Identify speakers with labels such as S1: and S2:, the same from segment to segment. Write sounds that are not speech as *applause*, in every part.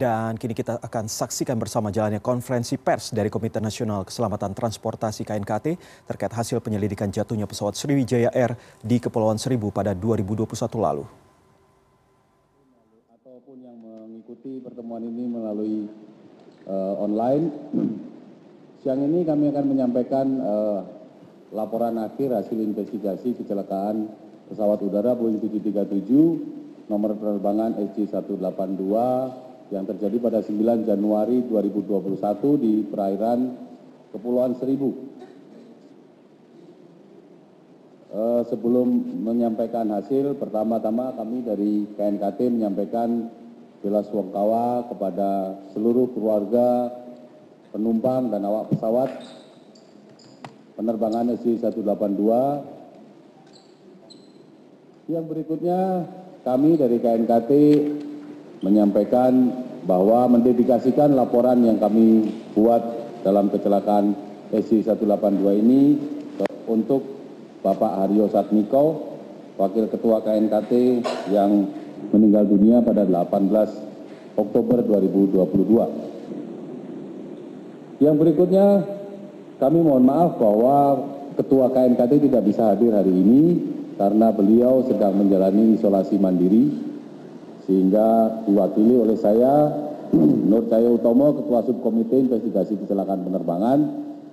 S1: Dan kini kita akan saksikan bersama jalannya konferensi pers dari Komite Nasional Keselamatan Transportasi KNKT terkait hasil penyelidikan jatuhnya pesawat Sriwijaya Air di Kepulauan Seribu pada 2021 lalu.
S2: Ataupun yang mengikuti pertemuan ini melalui uh, online, *clears throat* siang ini kami akan menyampaikan uh, laporan akhir hasil investigasi kecelakaan pesawat udara Boeing 737 nomor penerbangan SC182 yang terjadi pada 9 Januari 2021 di perairan Kepulauan Seribu. Uh, sebelum menyampaikan hasil, pertama-tama kami dari KNKT menyampaikan bela sungkawa kepada seluruh keluarga, penumpang dan awak pesawat penerbangan SC182. Yang berikutnya kami dari KNKT menyampaikan bahwa mendedikasikan laporan yang kami buat dalam kecelakaan SC182 ini untuk Bapak Haryo Satmiko, Wakil Ketua KNKT yang meninggal dunia pada 18 Oktober 2022. Yang berikutnya, kami mohon maaf bahwa Ketua KNKT tidak bisa hadir hari ini karena beliau sedang menjalani isolasi mandiri sehingga diwakili oleh saya *clears throat* Nur Cahyo Utomo Ketua Subkomite Investigasi Kecelakaan Penerbangan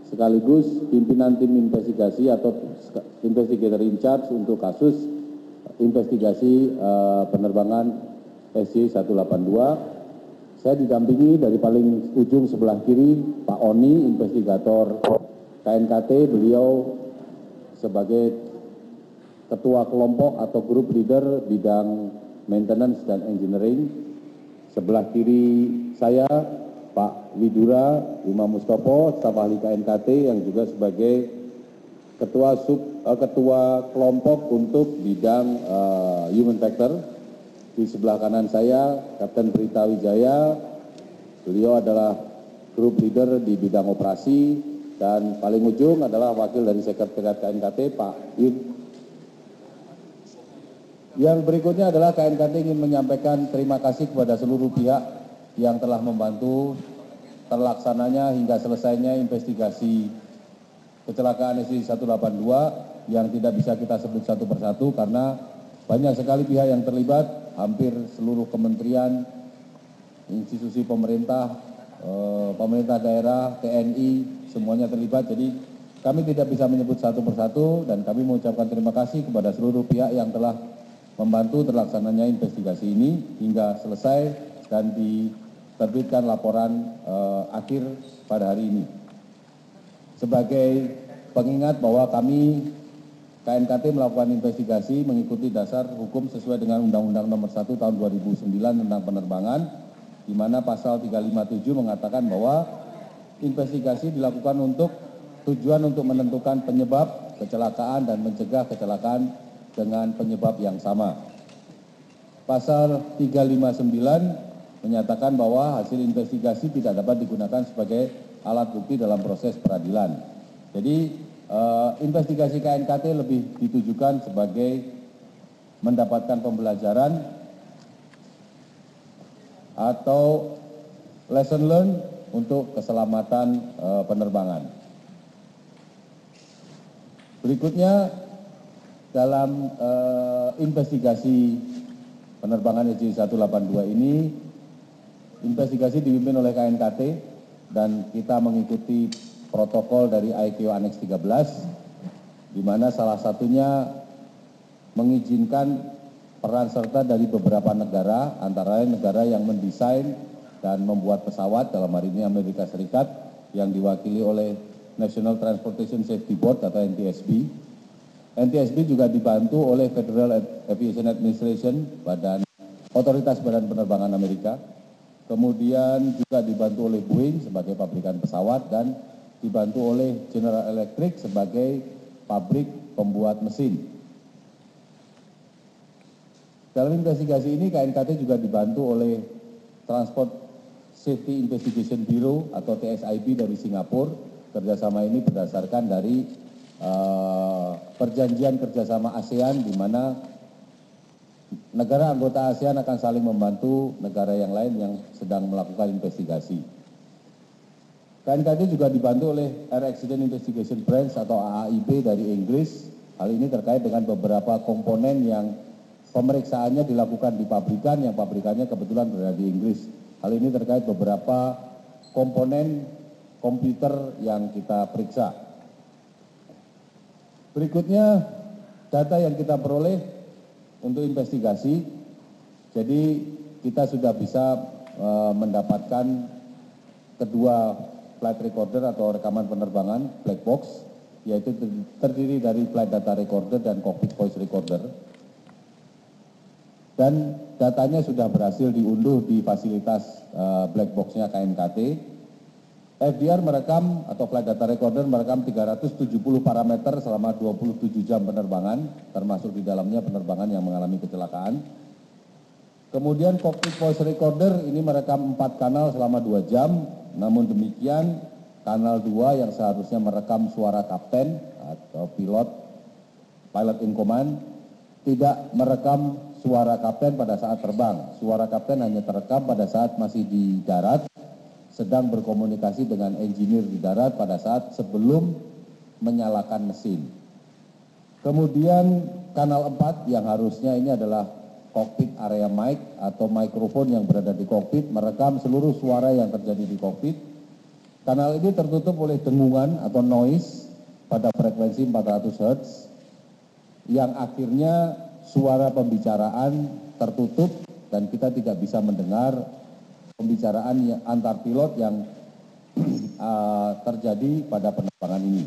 S2: sekaligus pimpinan tim investigasi atau investigator in charge untuk kasus investigasi uh, penerbangan SC182 saya didampingi dari paling ujung sebelah kiri Pak Oni investigator KNKT beliau sebagai ketua kelompok atau grup leader bidang maintenance dan engineering. Sebelah kiri saya Pak Widura Imam Mustopo, staf ahli KNKT yang juga sebagai ketua sub uh, ketua kelompok untuk bidang uh, human factor. Di sebelah kanan saya Kapten Prita Wijaya, beliau adalah grup leader di bidang operasi dan paling ujung adalah wakil dari sekretariat KNKT Pak Yud yang berikutnya adalah KNKT ingin menyampaikan terima kasih kepada seluruh pihak yang telah membantu terlaksananya hingga selesainya investigasi kecelakaan SC182 yang tidak bisa kita sebut satu persatu karena banyak sekali pihak yang terlibat, hampir seluruh kementerian, institusi pemerintah, eh, pemerintah daerah, TNI, semuanya terlibat. Jadi kami tidak bisa menyebut satu persatu dan kami mengucapkan terima kasih kepada seluruh pihak yang telah membantu terlaksananya investigasi ini hingga selesai dan diterbitkan laporan uh, akhir pada hari ini. Sebagai pengingat bahwa kami KNKT melakukan investigasi mengikuti dasar hukum sesuai dengan Undang-Undang Nomor 1 Tahun 2009 tentang penerbangan, di mana pasal 357 mengatakan bahwa investigasi dilakukan untuk tujuan untuk menentukan penyebab kecelakaan dan mencegah kecelakaan dengan penyebab yang sama. Pasal 359 menyatakan bahwa hasil investigasi tidak dapat digunakan sebagai alat bukti dalam proses peradilan. Jadi eh, investigasi KNKT lebih ditujukan sebagai mendapatkan pembelajaran atau lesson learned untuk keselamatan eh, penerbangan. Berikutnya dalam uh, investigasi penerbangan SJ182 ini, investigasi dipimpin oleh KNKT dan kita mengikuti protokol dari IQ Annex 13, di mana salah satunya mengizinkan peran serta dari beberapa negara, antara lain negara yang mendesain dan membuat pesawat, dalam hari ini Amerika Serikat, yang diwakili oleh National Transportation Safety Board atau NTSB, ntsb juga dibantu oleh federal aviation administration badan otoritas badan penerbangan amerika. Kemudian juga dibantu oleh boeing sebagai pabrikan pesawat dan dibantu oleh general electric sebagai pabrik pembuat mesin. Dalam investigasi ini knkt juga dibantu oleh transport safety investigation bureau atau tsib dari singapura. Kerjasama ini berdasarkan dari perjanjian kerjasama asean di mana negara anggota asean akan saling membantu negara yang lain yang sedang melakukan investigasi. Knkt juga dibantu oleh air accident investigation branch atau aaib dari inggris. Hal ini terkait dengan beberapa komponen yang pemeriksaannya dilakukan di pabrikan yang pabrikannya kebetulan berada di inggris. Hal ini terkait beberapa komponen komputer yang kita periksa berikutnya data yang kita peroleh untuk investigasi. Jadi kita sudah bisa mendapatkan kedua flight recorder atau rekaman penerbangan black box yaitu terdiri dari flight data recorder dan cockpit voice recorder. Dan datanya sudah berhasil diunduh di fasilitas black box-nya knkt fdr merekam atau flight data recorder merekam 370 parameter selama 27 jam penerbangan termasuk di dalamnya penerbangan yang mengalami kecelakaan. Kemudian cockpit voice recorder ini merekam 4 kanal selama 2 jam. Namun demikian kanal 2 yang seharusnya merekam suara kapten atau pilot pilot in command tidak merekam suara kapten pada saat terbang. Suara kapten hanya terekam pada saat masih di darat sedang berkomunikasi dengan engineer di darat pada saat sebelum menyalakan mesin. Kemudian kanal 4 yang harusnya ini adalah cockpit area mic atau mikrofon yang berada di cockpit merekam seluruh suara yang terjadi di cockpit kanal ini tertutup oleh dengungan atau noise pada frekuensi 400 Hz yang akhirnya suara pembicaraan tertutup dan kita tidak bisa mendengar pembicaraan antar pilot yang *clears throat* terjadi pada penerbangan ini.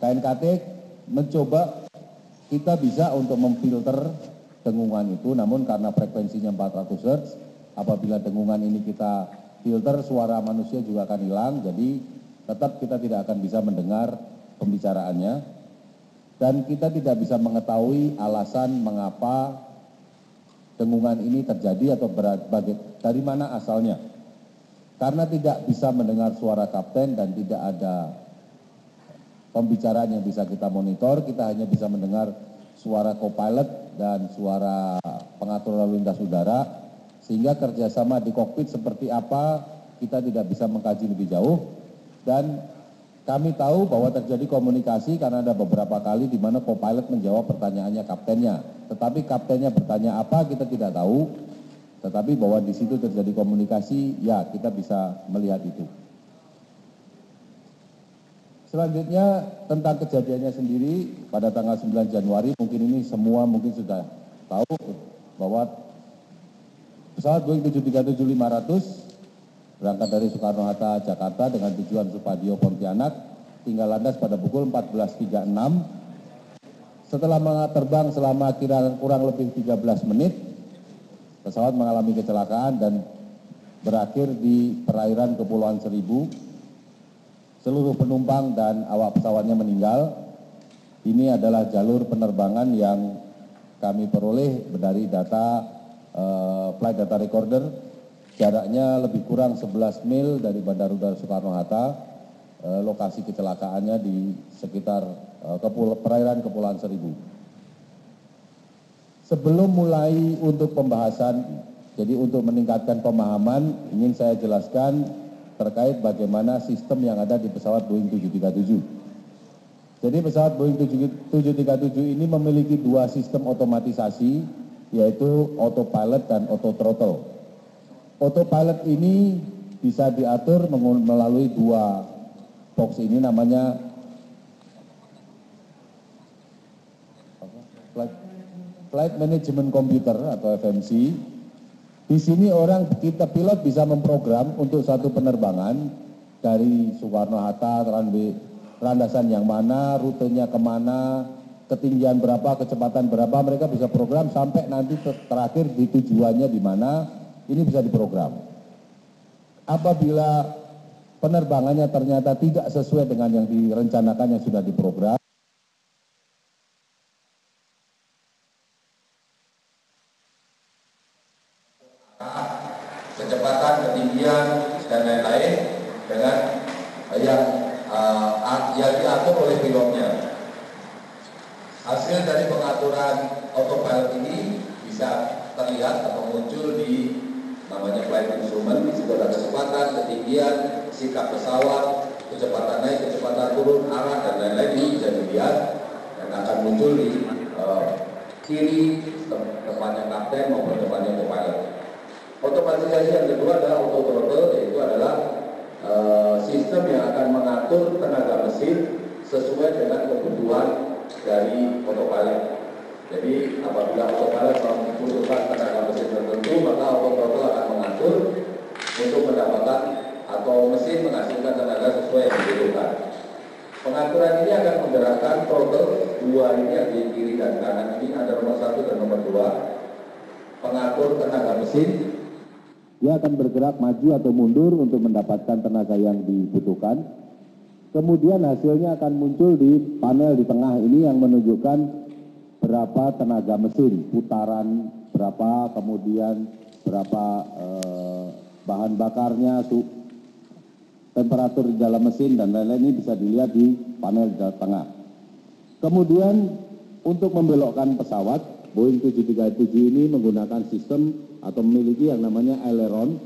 S2: Knkt mencoba kita bisa untuk memfilter dengungan itu namun karena frekuensinya 400 Hz apabila dengungan ini kita filter suara manusia juga akan hilang jadi tetap kita tidak akan bisa mendengar pembicaraannya. Dan kita tidak bisa mengetahui alasan mengapa dengungan ini terjadi atau dari mana asalnya? Karena tidak bisa mendengar suara kapten dan tidak ada pembicaraan yang bisa kita monitor kita hanya bisa mendengar suara co-pilot dan suara pengatur lalu lintas udara sehingga kerjasama di kokpit seperti apa kita tidak bisa mengkaji lebih jauh. Dan kami tahu bahwa terjadi komunikasi karena ada beberapa kali di mana co-pilot menjawab pertanyaannya kaptennya. Tetapi kaptennya bertanya apa kita tidak tahu. Tetapi bahwa di situ terjadi komunikasi ya kita bisa melihat itu. Selanjutnya tentang kejadiannya sendiri pada tanggal 9 Januari mungkin ini semua mungkin sudah tahu bahwa pesawat Boeing 737-500 berangkat dari Soekarno-Hatta, Jakarta dengan tujuan Supadio, Pontianak tinggal landas pada pukul 14.36 setelah terbang selama kira kurang lebih 13 menit pesawat mengalami kecelakaan dan berakhir di perairan Kepulauan Seribu. Seluruh penumpang dan awak pesawatnya meninggal. Ini adalah jalur penerbangan yang kami peroleh dari data flight data recorder jaraknya lebih kurang 11 mil dari bandara udara Soekarno-Hatta lokasi kecelakaannya di sekitar perairan Kepulauan Seribu sebelum mulai untuk pembahasan jadi untuk meningkatkan pemahaman ingin saya jelaskan terkait bagaimana sistem yang ada di pesawat Boeing 737. Jadi pesawat Boeing 737 ini memiliki dua sistem otomatisasi yaitu autopilot dan auto throttle. Autopilot ini bisa diatur melalui dua box ini namanya Flight Management Computer atau FMC di sini orang kita pilot bisa memprogram untuk satu penerbangan dari Soekarno-Hatta, runway landasan yang mana, rutenya ke mana, ketinggian berapa, kecepatan berapa, mereka bisa program sampai nanti terakhir di tujuannya di mana, ini bisa diprogram. Apabila penerbangannya ternyata tidak sesuai dengan yang direncanakan yang sudah diprogram, kecepatan, ketinggian, dan lain-lain dengan yang yang diatur oleh pilotnya. Hasil dari pengaturan autopilot ini
S3: bisa terlihat atau muncul di namanya flight instrument di situ ada kecepatan, ketinggian, sikap pesawat, kecepatan naik, kecepatan turun, arah dan lain-lain ini bisa dilihat dan akan muncul di uh, kiri depannya kapten maupun depannya co-pilot. Otomatisasi yang kedua adalah auto throttle yaitu adalah uh, sistem yang akan mengatur tenaga mesin sesuai dengan kebutuhan dari autopilot. Jadi apabila autopilot membutuhkan tenaga mesin tertentu, maka autopilot akan mengatur untuk mendapatkan atau mesin menghasilkan tenaga sesuai yang dibutuhkan. Pengaturan ini akan menggerakkan throttle dua ini yang di kiri dan kanan ini ada nomor satu dan nomor dua. Pengatur tenaga mesin
S2: dia akan bergerak maju atau mundur untuk mendapatkan tenaga yang dibutuhkan. Kemudian hasilnya akan muncul di panel di tengah ini yang menunjukkan berapa tenaga mesin, putaran berapa, kemudian berapa eh, bahan bakarnya, temperatur di dalam mesin dan lain-lain ini bisa dilihat di panel di tengah. Kemudian untuk membelokkan pesawat, Boeing 737 ini menggunakan sistem atau memiliki yang namanya aileron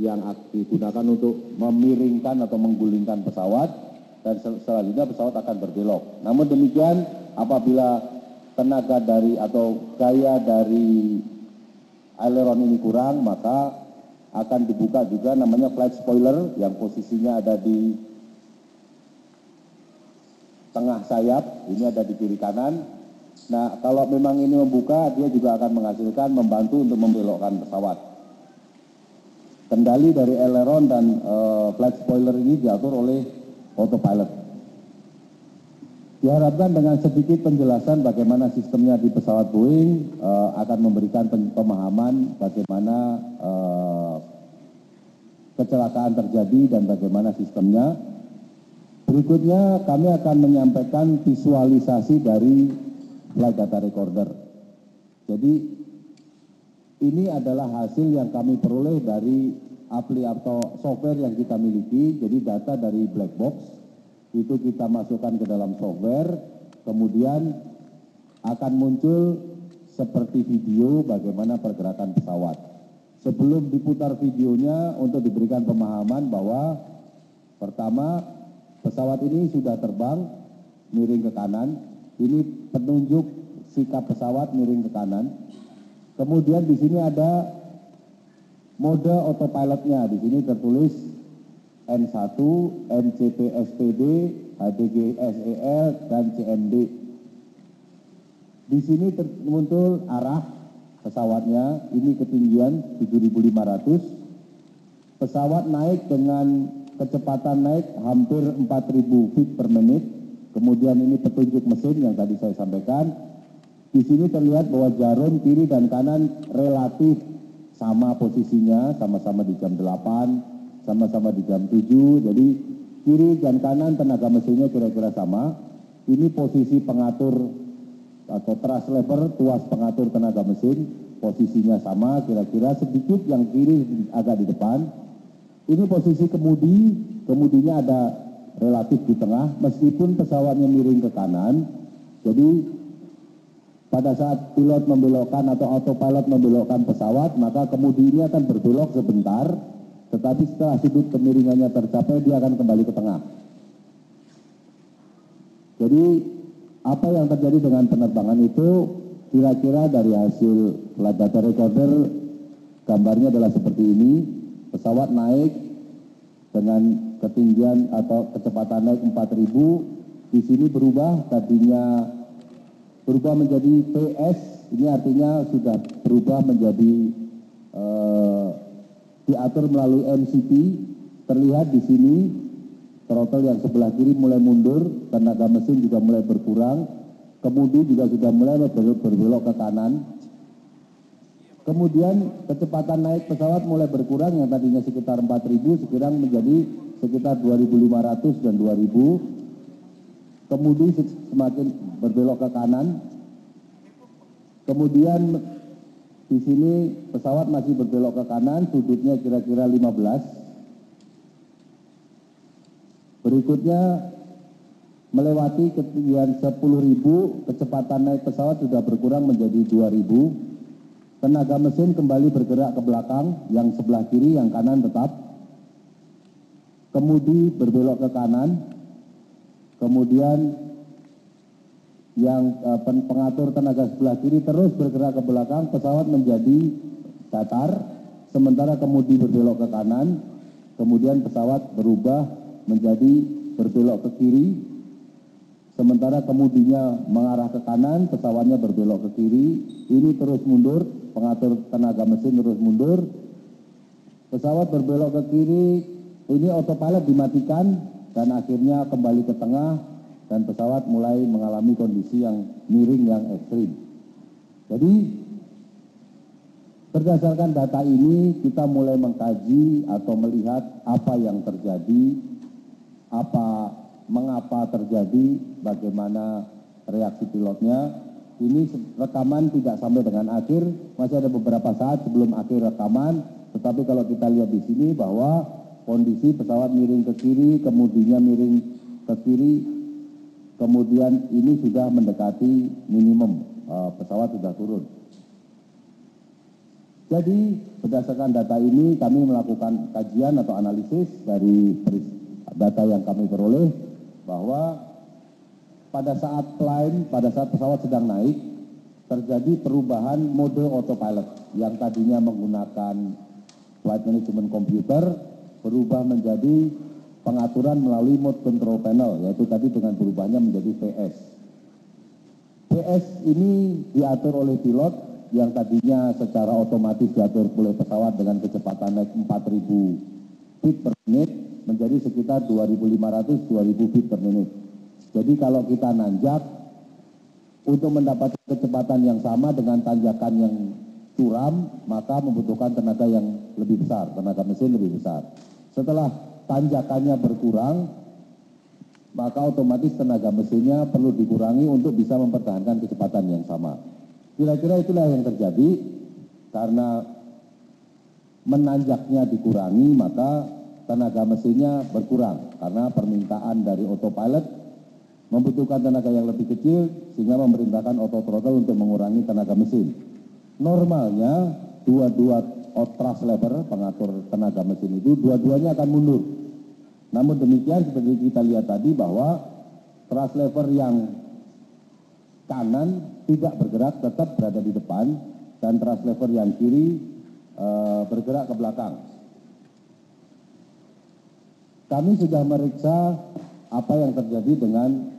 S2: yang digunakan untuk memiringkan atau menggulingkan pesawat dan selanjutnya pesawat akan berbelok. Namun demikian apabila tenaga dari atau gaya dari aileron ini kurang, maka akan dibuka juga namanya flight spoiler yang posisinya ada di tengah sayap, ini ada di kiri kanan. Nah, kalau memang ini membuka, dia juga akan menghasilkan membantu untuk membelokkan pesawat. Kendali dari aileron dan uh, flight spoiler ini diatur oleh autopilot. Diharapkan dengan sedikit penjelasan bagaimana sistemnya di pesawat Boeing uh, akan memberikan pemahaman bagaimana uh, kecelakaan terjadi dan bagaimana sistemnya. Berikutnya kami akan menyampaikan visualisasi dari flight data recorder. Jadi ini adalah hasil yang kami peroleh dari aplikasi atau software yang kita miliki, jadi data dari black box itu kita masukkan ke dalam software, kemudian akan muncul seperti video bagaimana pergerakan pesawat. Sebelum diputar videonya untuk diberikan pemahaman bahwa pertama pesawat ini sudah terbang miring ke kanan, ini penunjuk sikap pesawat miring ke kanan. Kemudian di sini ada mode autopilotnya, di sini tertulis N1, MCP SPD, HDG SEL, dan CND. Di sini muncul arah pesawatnya, ini ketinggian 7.500. Pesawat naik dengan kecepatan naik hampir 4.000 feet per menit. Kemudian ini petunjuk mesin yang tadi saya sampaikan. Di sini terlihat bahwa jarum kiri dan kanan relatif sama posisinya, sama-sama di jam 8, sama-sama di jam 7, jadi kiri dan kanan tenaga mesinnya kira-kira sama. Ini posisi pengatur atau thrust lever, tuas pengatur tenaga mesin, posisinya sama, kira-kira sedikit yang kiri agak di depan. Ini posisi kemudi, kemudinya ada relatif di tengah, meskipun pesawatnya miring ke kanan. Jadi pada saat pilot membelokkan atau autopilot membelokkan pesawat, maka kemudi ini akan berbelok sebentar, tetapi setelah sudut kemiringannya tercapai, dia akan kembali ke tengah. Jadi apa yang terjadi dengan penerbangan itu kira-kira dari hasil data recorder gambarnya adalah seperti ini. Pesawat naik dengan ketinggian atau kecepatan naik 4000 di sini berubah tadinya berubah menjadi PS ini artinya sudah berubah menjadi eh, diatur melalui MCP terlihat di sini throttle yang sebelah kiri mulai mundur tenaga mesin juga mulai berkurang kemudi juga sudah mulai berbelok ke kanan kemudian kecepatan naik pesawat mulai berkurang yang tadinya sekitar 4000 sekarang menjadi sekitar 2500 dan 2000 kemudi semakin berbelok ke kanan kemudian di sini pesawat masih berbelok ke kanan, sudutnya kira-kira 15. Berikutnya melewati ketinggian 10.000, kecepatan naik pesawat sudah berkurang menjadi 2.000. tenaga mesin kembali bergerak ke belakang, yang sebelah kiri, yang kanan tetap. Kemudi berbelok ke kanan, kemudian yang eh, pengatur tenaga sebelah kiri terus bergerak ke belakang, pesawat menjadi datar, sementara kemudi berbelok ke kanan, kemudian pesawat berubah menjadi berbelok ke kiri, sementara kemudinya mengarah ke kanan, pesawatnya berbelok ke kiri, ini terus mundur, pengatur tenaga mesin terus mundur, pesawat berbelok ke kiri, ini autopilot dimatikan dan akhirnya kembali ke tengah dan pesawat mulai mengalami kondisi yang miring yang ekstrim. Jadi berdasarkan data ini kita mulai mengkaji atau melihat apa yang terjadi, apa mengapa terjadi, bagaimana reaksi pilotnya. Ini rekaman tidak sampai dengan akhir, masih ada beberapa saat sebelum akhir rekaman. Tetapi kalau kita lihat di sini bahwa kondisi pesawat miring ke kiri, kemudinya miring ke kiri, kemudian ini sudah mendekati minimum uh, pesawat sudah turun. Jadi berdasarkan data ini kami melakukan kajian atau analisis dari data yang kami peroleh bahwa pada saat plane, pada saat pesawat sedang naik, terjadi perubahan mode autopilot yang tadinya menggunakan flight management computer berubah menjadi pengaturan melalui mode control panel, yaitu tadi dengan berubahnya menjadi VS. VS ini diatur oleh pilot yang tadinya secara otomatis diatur oleh pesawat dengan kecepatan naik 4000 feet per menit menjadi sekitar 2500-2000 feet per menit. Jadi kalau kita nanjak untuk mendapatkan kecepatan yang sama dengan tanjakan yang curam, maka membutuhkan tenaga yang lebih besar, tenaga mesin lebih besar. Setelah tanjakannya berkurang, maka otomatis tenaga mesinnya perlu dikurangi untuk bisa mempertahankan kecepatan yang sama. Kira-kira itulah yang terjadi karena menanjaknya dikurangi, maka tenaga mesinnya berkurang karena permintaan dari autopilot membutuhkan tenaga yang lebih kecil sehingga memerintahkan auto throttle untuk mengurangi tenaga mesin. Normalnya dua-dua thrust lever pengatur tenaga mesin itu dua-duanya akan mundur. Namun demikian seperti kita lihat tadi bahwa thrust lever yang kanan tidak bergerak tetap berada di depan dan thrust lever yang kiri e, bergerak ke belakang. Kami sudah meriksa apa yang terjadi dengan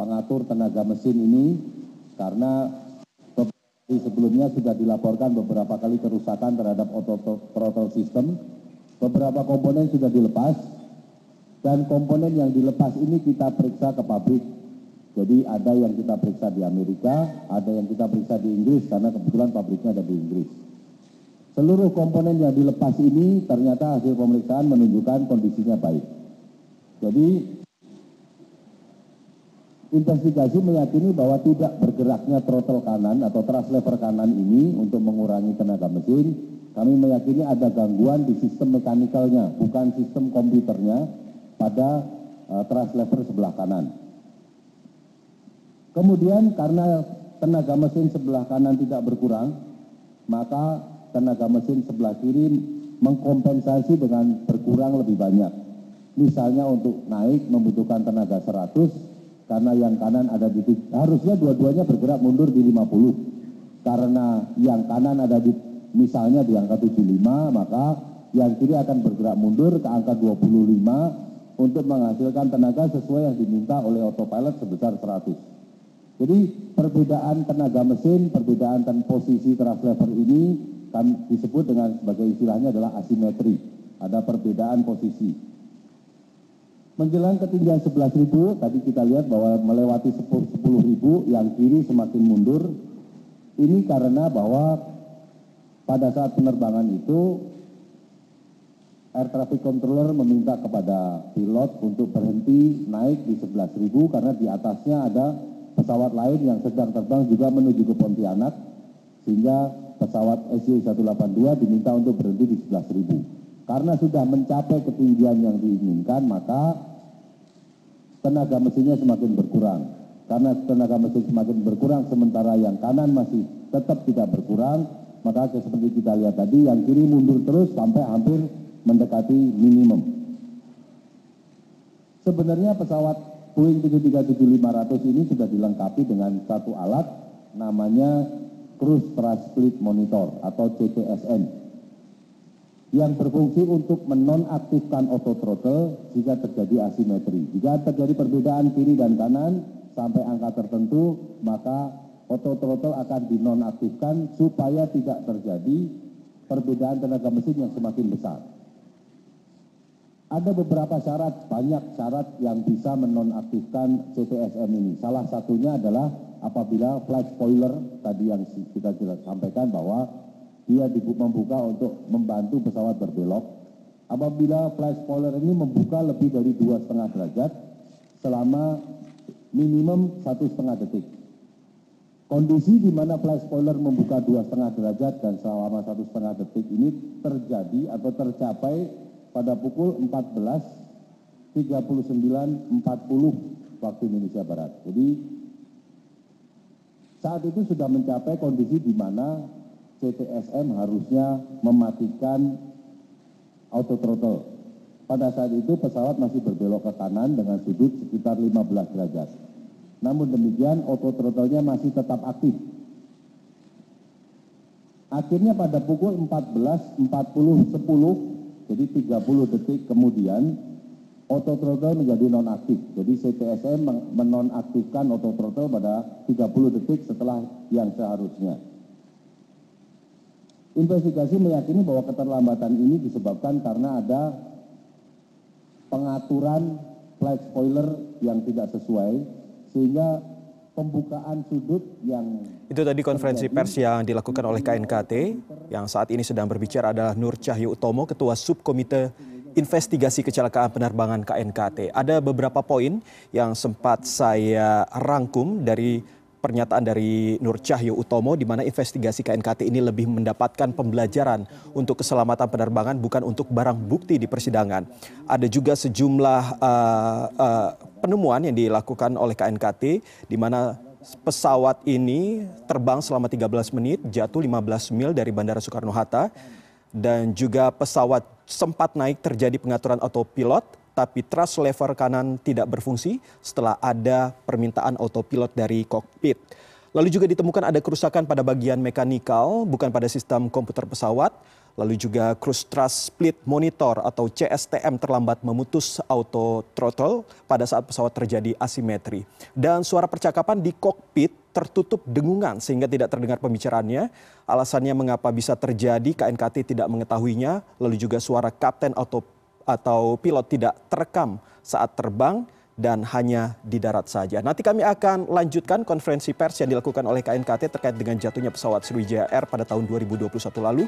S2: pengatur tenaga mesin ini karena sebelumnya sudah dilaporkan beberapa kali kerusakan terhadap throttle system. Beberapa komponen sudah dilepas dan komponen yang dilepas ini kita periksa ke pabrik. Jadi ada yang kita periksa di Amerika, ada yang kita periksa di Inggris karena kebetulan pabriknya ada di Inggris. Seluruh komponen yang dilepas ini ternyata hasil pemeriksaan menunjukkan kondisinya baik. Jadi investigasi meyakini bahwa tidak bergeraknya throttle kanan atau thrust lever kanan ini untuk mengurangi tenaga mesin, kami meyakini ada gangguan di sistem mekanikalnya, bukan sistem komputernya pada uh, lever sebelah kanan. Kemudian karena tenaga mesin sebelah kanan tidak berkurang, maka tenaga mesin sebelah kiri mengkompensasi dengan berkurang lebih banyak. Misalnya untuk naik membutuhkan tenaga 100, karena yang kanan ada di harusnya dua-duanya bergerak mundur di 50 karena yang kanan ada di misalnya di angka 75 maka yang kiri akan bergerak mundur ke angka 25 untuk menghasilkan tenaga sesuai yang diminta oleh autopilot sebesar 100 jadi perbedaan tenaga mesin perbedaan dan posisi thrust lever ini kan disebut dengan sebagai istilahnya adalah asimetri. Ada perbedaan posisi Menjelang ketinggian 11.000, tadi kita lihat bahwa melewati 10.000 yang kiri semakin mundur. Ini karena bahwa pada saat penerbangan itu air traffic controller meminta kepada pilot untuk berhenti naik di 11.000 karena di atasnya ada pesawat lain yang sedang terbang juga menuju ke Pontianak sehingga pesawat SJ182 diminta untuk berhenti di 11.000. Karena sudah mencapai ketinggian yang diinginkan, maka tenaga mesinnya semakin berkurang. karena tenaga mesin semakin berkurang sementara yang kanan masih tetap tidak berkurang, maka seperti kita lihat tadi yang kiri mundur terus sampai hampir mendekati minimum. Sebenarnya pesawat Boeing 737-500 ini sudah dilengkapi dengan satu alat namanya Cruise Thrust Split Monitor atau CTSM yang berfungsi untuk menonaktifkan auto throttle jika terjadi asimetri. Jika terjadi perbedaan kiri dan kanan sampai angka tertentu, maka auto throttle akan dinonaktifkan supaya tidak terjadi perbedaan tenaga mesin yang semakin besar. Ada beberapa syarat, banyak syarat yang bisa menonaktifkan CTSM ini. Salah satunya adalah apabila flight spoiler tadi yang kita jelas sampaikan bahwa dia membuka untuk membantu pesawat berbelok. Apabila flight spoiler ini membuka lebih dari dua setengah derajat selama minimum satu setengah detik. Kondisi di mana flight spoiler membuka dua setengah derajat dan selama satu setengah detik ini terjadi atau tercapai pada pukul 14.39.40 waktu Indonesia Barat. Jadi saat itu sudah mencapai kondisi di mana CTSM harusnya mematikan auto throttle. Pada saat itu pesawat masih berbelok ke kanan dengan sudut sekitar 15 derajat. Namun demikian auto throttle-nya masih tetap aktif. Akhirnya pada pukul 14.40.10, jadi 30 detik kemudian, auto throttle menjadi nonaktif. Jadi CTSM menonaktifkan auto throttle pada 30 detik setelah yang seharusnya. Investigasi meyakini bahwa keterlambatan ini disebabkan karena ada pengaturan flight spoiler yang tidak sesuai sehingga pembukaan sudut yang
S1: itu tadi konferensi pers yang dilakukan oleh KNKT yang saat ini sedang berbicara adalah Nur Cahyo Utomo ketua subkomite investigasi kecelakaan penerbangan KNKT ada beberapa poin yang sempat saya rangkum dari pernyataan dari Nur Cahyo Utomo di mana investigasi KNKT ini lebih mendapatkan pembelajaran untuk keselamatan penerbangan bukan untuk barang bukti di persidangan. Ada juga sejumlah uh, uh, penemuan yang dilakukan oleh KNKT di mana pesawat ini terbang selama 13 menit, jatuh 15 mil dari Bandara Soekarno-Hatta dan juga pesawat sempat naik terjadi pengaturan autopilot tapi thrust lever kanan tidak berfungsi setelah ada permintaan autopilot dari kokpit. Lalu juga ditemukan ada kerusakan pada bagian mekanikal, bukan pada sistem komputer pesawat. Lalu juga cruise thrust split monitor atau CSTM terlambat memutus auto throttle pada saat pesawat terjadi asimetri. Dan suara percakapan di kokpit tertutup dengungan sehingga tidak terdengar pembicaraannya. Alasannya mengapa bisa terjadi KNKT tidak mengetahuinya. Lalu juga suara kapten auto atau pilot tidak terekam saat terbang dan hanya di darat saja. Nanti kami akan lanjutkan konferensi pers yang dilakukan oleh KNKT terkait dengan jatuhnya pesawat Sriwijaya Air pada tahun 2021 lalu